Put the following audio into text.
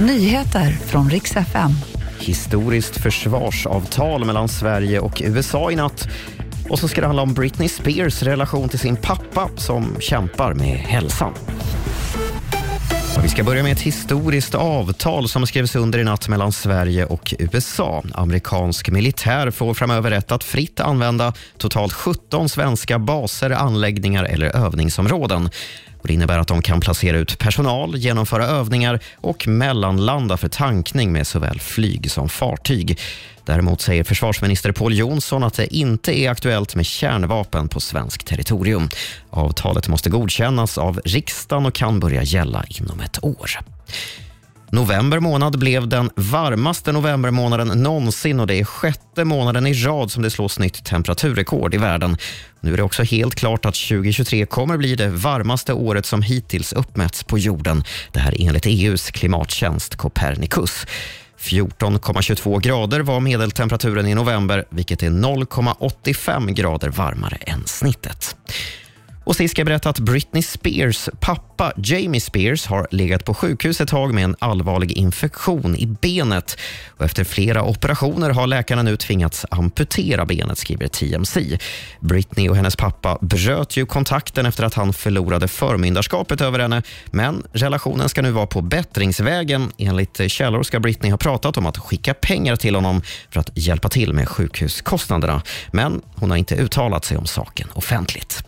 Nyheter från riks FM. Historiskt försvarsavtal mellan Sverige och USA i natt. Och så ska det handla om Britney Spears relation till sin pappa som kämpar med hälsan. Vi ska börja med ett historiskt avtal som skrevs under i natt mellan Sverige och USA. Amerikansk militär får framöver rätt att fritt använda totalt 17 svenska baser, anläggningar eller övningsområden. Och det innebär att de kan placera ut personal, genomföra övningar och mellanlanda för tankning med såväl flyg som fartyg. Däremot säger försvarsminister Pål Jonsson att det inte är aktuellt med kärnvapen på svenskt territorium. Avtalet måste godkännas av riksdagen och kan börja gälla inom ett år. November månad blev den varmaste novembermånaden någonsin och det är sjätte månaden i rad som det slås nytt temperaturrekord i världen. Nu är det också helt klart att 2023 kommer bli det varmaste året som hittills uppmätts på jorden. Det här enligt EUs klimattjänst Copernicus. 14,22 grader var medeltemperaturen i november, vilket är 0,85 grader varmare än snittet. Och sist ska jag berätta att Britney Spears pappa Jamie Spears har legat på sjukhus ett tag med en allvarlig infektion i benet. Och efter flera operationer har läkarna nu tvingats amputera benet, skriver TMC. Britney och hennes pappa bröt ju kontakten efter att han förlorade förmyndarskapet över henne. Men relationen ska nu vara på bättringsvägen. Enligt källor ska Britney ha pratat om att skicka pengar till honom för att hjälpa till med sjukhuskostnaderna. Men hon har inte uttalat sig om saken offentligt.